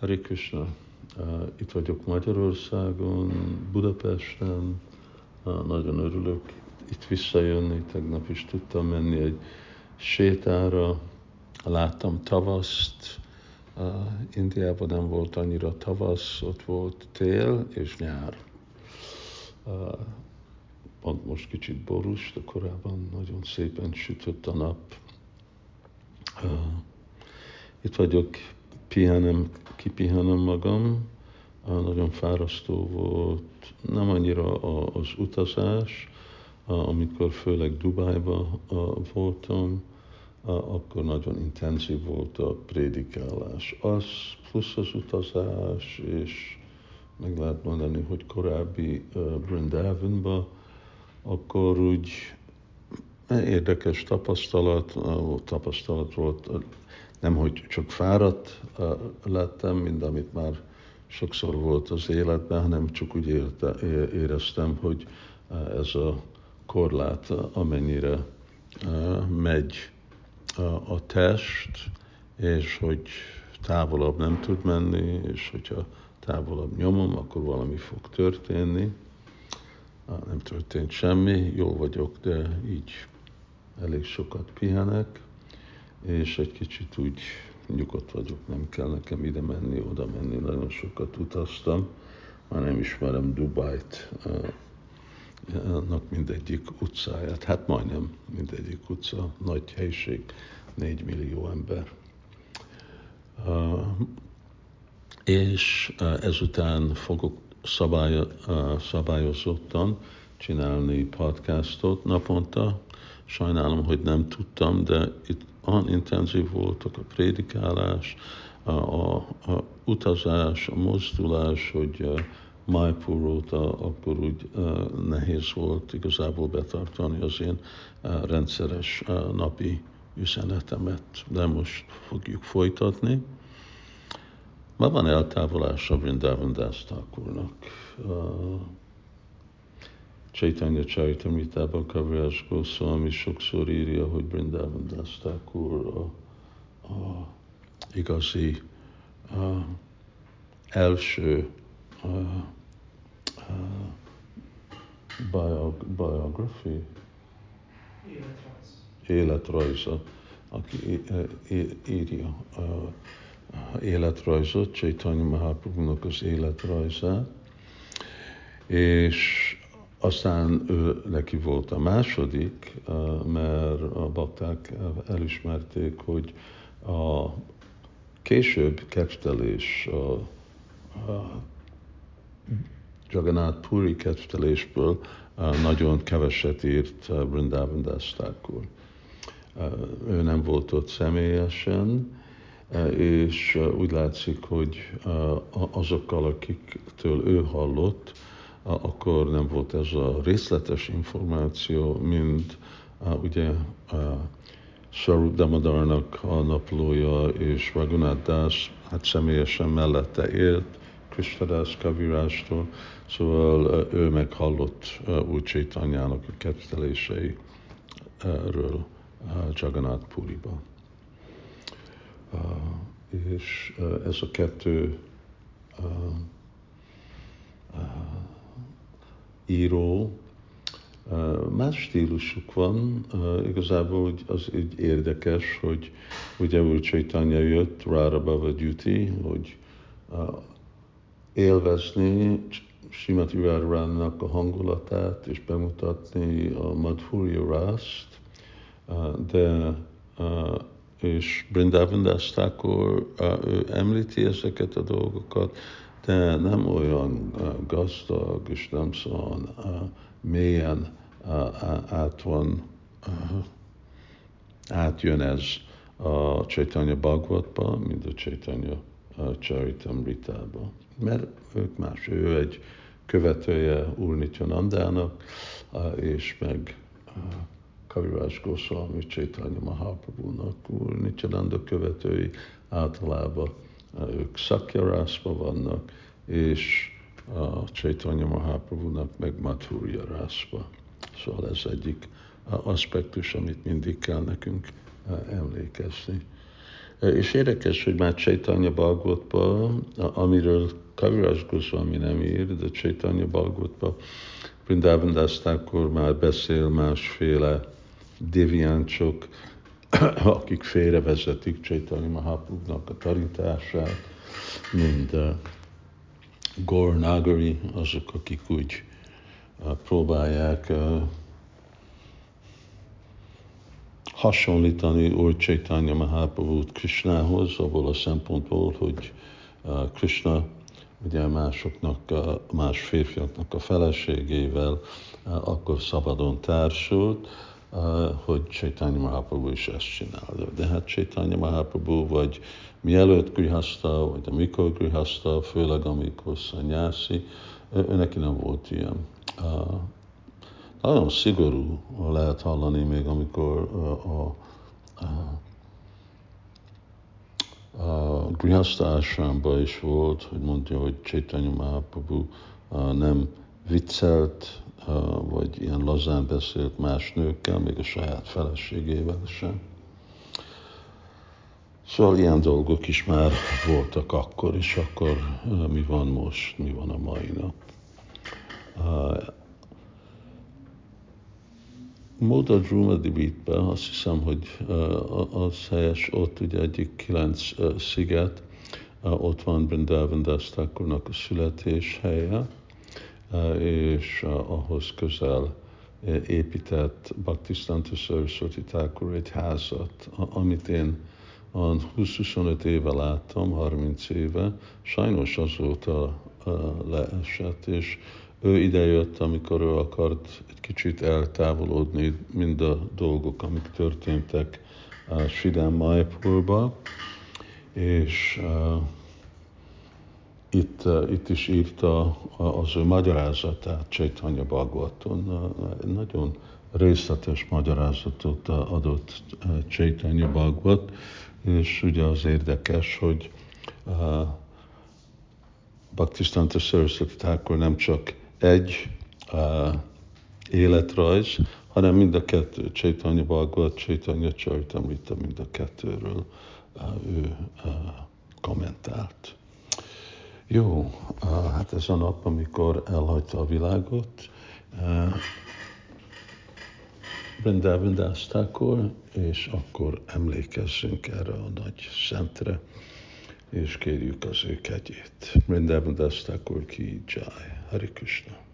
Hari Krishna. Uh, itt vagyok Magyarországon, Budapesten, uh, nagyon örülök itt visszajönni, tegnap is tudtam menni egy sétára, láttam tavaszt, uh, Indiában nem volt annyira tavasz, ott volt tél és nyár. Pont most kicsit borús, de korábban nagyon szépen sütött a nap. Itt vagyok, pihenem, kipihenem magam, nagyon fárasztó volt, nem annyira az utazás, amikor főleg Dubájba voltam, akkor nagyon intenzív volt a prédikálás. Az plusz az utazás, és meg lehet mondani, hogy korábbi Brindavanba, akkor úgy érdekes tapasztalat, tapasztalat volt, nem hogy csak fáradt lettem, mint amit már sokszor volt az életben, hanem csak úgy érte, éreztem, hogy ez a korlát, amennyire megy a test, és hogy távolabb nem tud menni, és hogyha távolabb nyomom, akkor valami fog történni. Nem történt semmi, jó vagyok, de így elég sokat pihenek, és egy kicsit úgy nyugodt vagyok, nem kell nekem ide menni, oda menni, nagyon sokat utaztam, már nem ismerem Dubájt, annak mindegyik utcáját, hát majdnem mindegyik utca, nagy helység, 4 millió ember. És ezután fogok szabály, szabályozottan csinálni podcastot naponta. Sajnálom, hogy nem tudtam, de itt olyan intenzív voltak a prédikálás, a, a, a utazás, a mozdulás, hogy Maipur óta akkor úgy nehéz volt igazából betartani az én rendszeres napi üzenetemet, de most fogjuk folytatni. Ma van eltávolás a Vrindavan Das Thakurnak. Chaitanya Charitamritában Kavirás Goswami sokszor írja, hogy Vrindavan Das Thakur a, a igazi a első a, a biog, biography, életrajz. életrajza, aki írja a életrajzot, Chaitanya Mahaprabhu-nak az életrajzát, és aztán ő, neki volt a második, mert a bakták elismerték, hogy a később kettelés, a, a Jagannath Puri kettelésből nagyon keveset írt Vrindavan Das Thakur. Ő nem volt ott személyesen, és úgy látszik, hogy azokkal, akiktől ő hallott, akkor nem volt ez a részletes információ, mint ugye Sarup Damadarnak a naplója és Raghunath Das, hát személyesen mellette élt, Krishnadas Kavirástól, szóval ő meghallott úgy Csaitanyának a ketteléseiről Jagannath Puriba. És ez a kettő író, más stílusuk van, igazából az így érdekes, hogy ugye úgy Chaitanya jött, Rára Bava Duty, hogy élvezni Simati Radharánnak a hangulatát, és bemutatni a Madhurya Rászt, de és Brindavan ő említi ezeket a dolgokat, de nem olyan gazdag, és nem szóval mélyen át van, átjön ez a Chaitanya Bhagavatba, mint a Chaitanya Charitamrita-ba. Mert ők más, ő egy követője Úr Nityanandának, és meg Kavirás Goswami Chaitanya Mahaprabhu-nak, úr Nityananda követői általában ők szakjarászba vannak, és a Chaitanya Mahaprabhu-nak meg Madhurya rászba. Szóval ez egyik aspektus, amit mindig kell nekünk emlékezni. És érdekes, hogy már Csaitanya Bhagavatban, amiről Kaviraj Goswami nem ír, de Csaitanya Vrindavan akkor már beszél másféle deviáncsok, akik félrevezetik Csaitanya Mahaprabhu-nak a tarítását, mind uh, Gor Nagari, azok, akik úgy uh, próbálják uh, hasonlítani Úr Chaitanya Mahaprabhu-t Krishnához, abból a szempontból, hogy Krishna ugye másoknak, más férfiaknak a feleségével akkor szabadon társult, hogy Chaitanya Mahaprabhu is ezt csinálja. De hát Chaitanya Mahaprabhu vagy mielőtt grihaszta, vagy amikor grihaszta, főleg amikor szanyászi, ő neki nem volt ilyen. Nagyon szigorú lehet hallani még, amikor a, a, a, Grihasta is volt, hogy mondja, hogy Chaitanya Mahaprabhu nem viccelt, vagy ilyen lazán beszélt más nőkkel, még a saját feleségével sem. Szóval ilyen dolgok is már voltak akkor, és akkor mi van most, mi van a mai nap. Móda Drumadibitbe, azt hiszem, hogy az helyes, ott ugye egyik kilenc sziget, ott van Brindavan Das a születés helye, és ahhoz közel épített Bhaktisztanta Saraswati Thakur egy házat, amit én 20-25 éve láttam, 30 éve, sajnos azóta leesett, és ő idejött, amikor ő akart egy kicsit eltávolodni mind a dolgok, amik történtek Sidán Maipurba, és itt, uh, itt is írta az ő magyarázatát Csaitanya Bhagavaton. Uh, nagyon részletes magyarázatot adott uh, Csaitanya Bhagavat, és ugye az érdekes, hogy Bhaktisztanta Saraswati Thakur nem csak egy uh, életrajz, hanem mind a kettő, Chaitanya Bhagavat, Chaitanya Charitamrita, mind a kettőről ő kommentált. Jó, hát ez a nap, amikor elhagyta a világot, uh, Vrindavan és akkor emlékezzünk erre a nagy szentre, és kérjük az ő kegyét. Vrindavan Das ki Jai. Hare Krishna.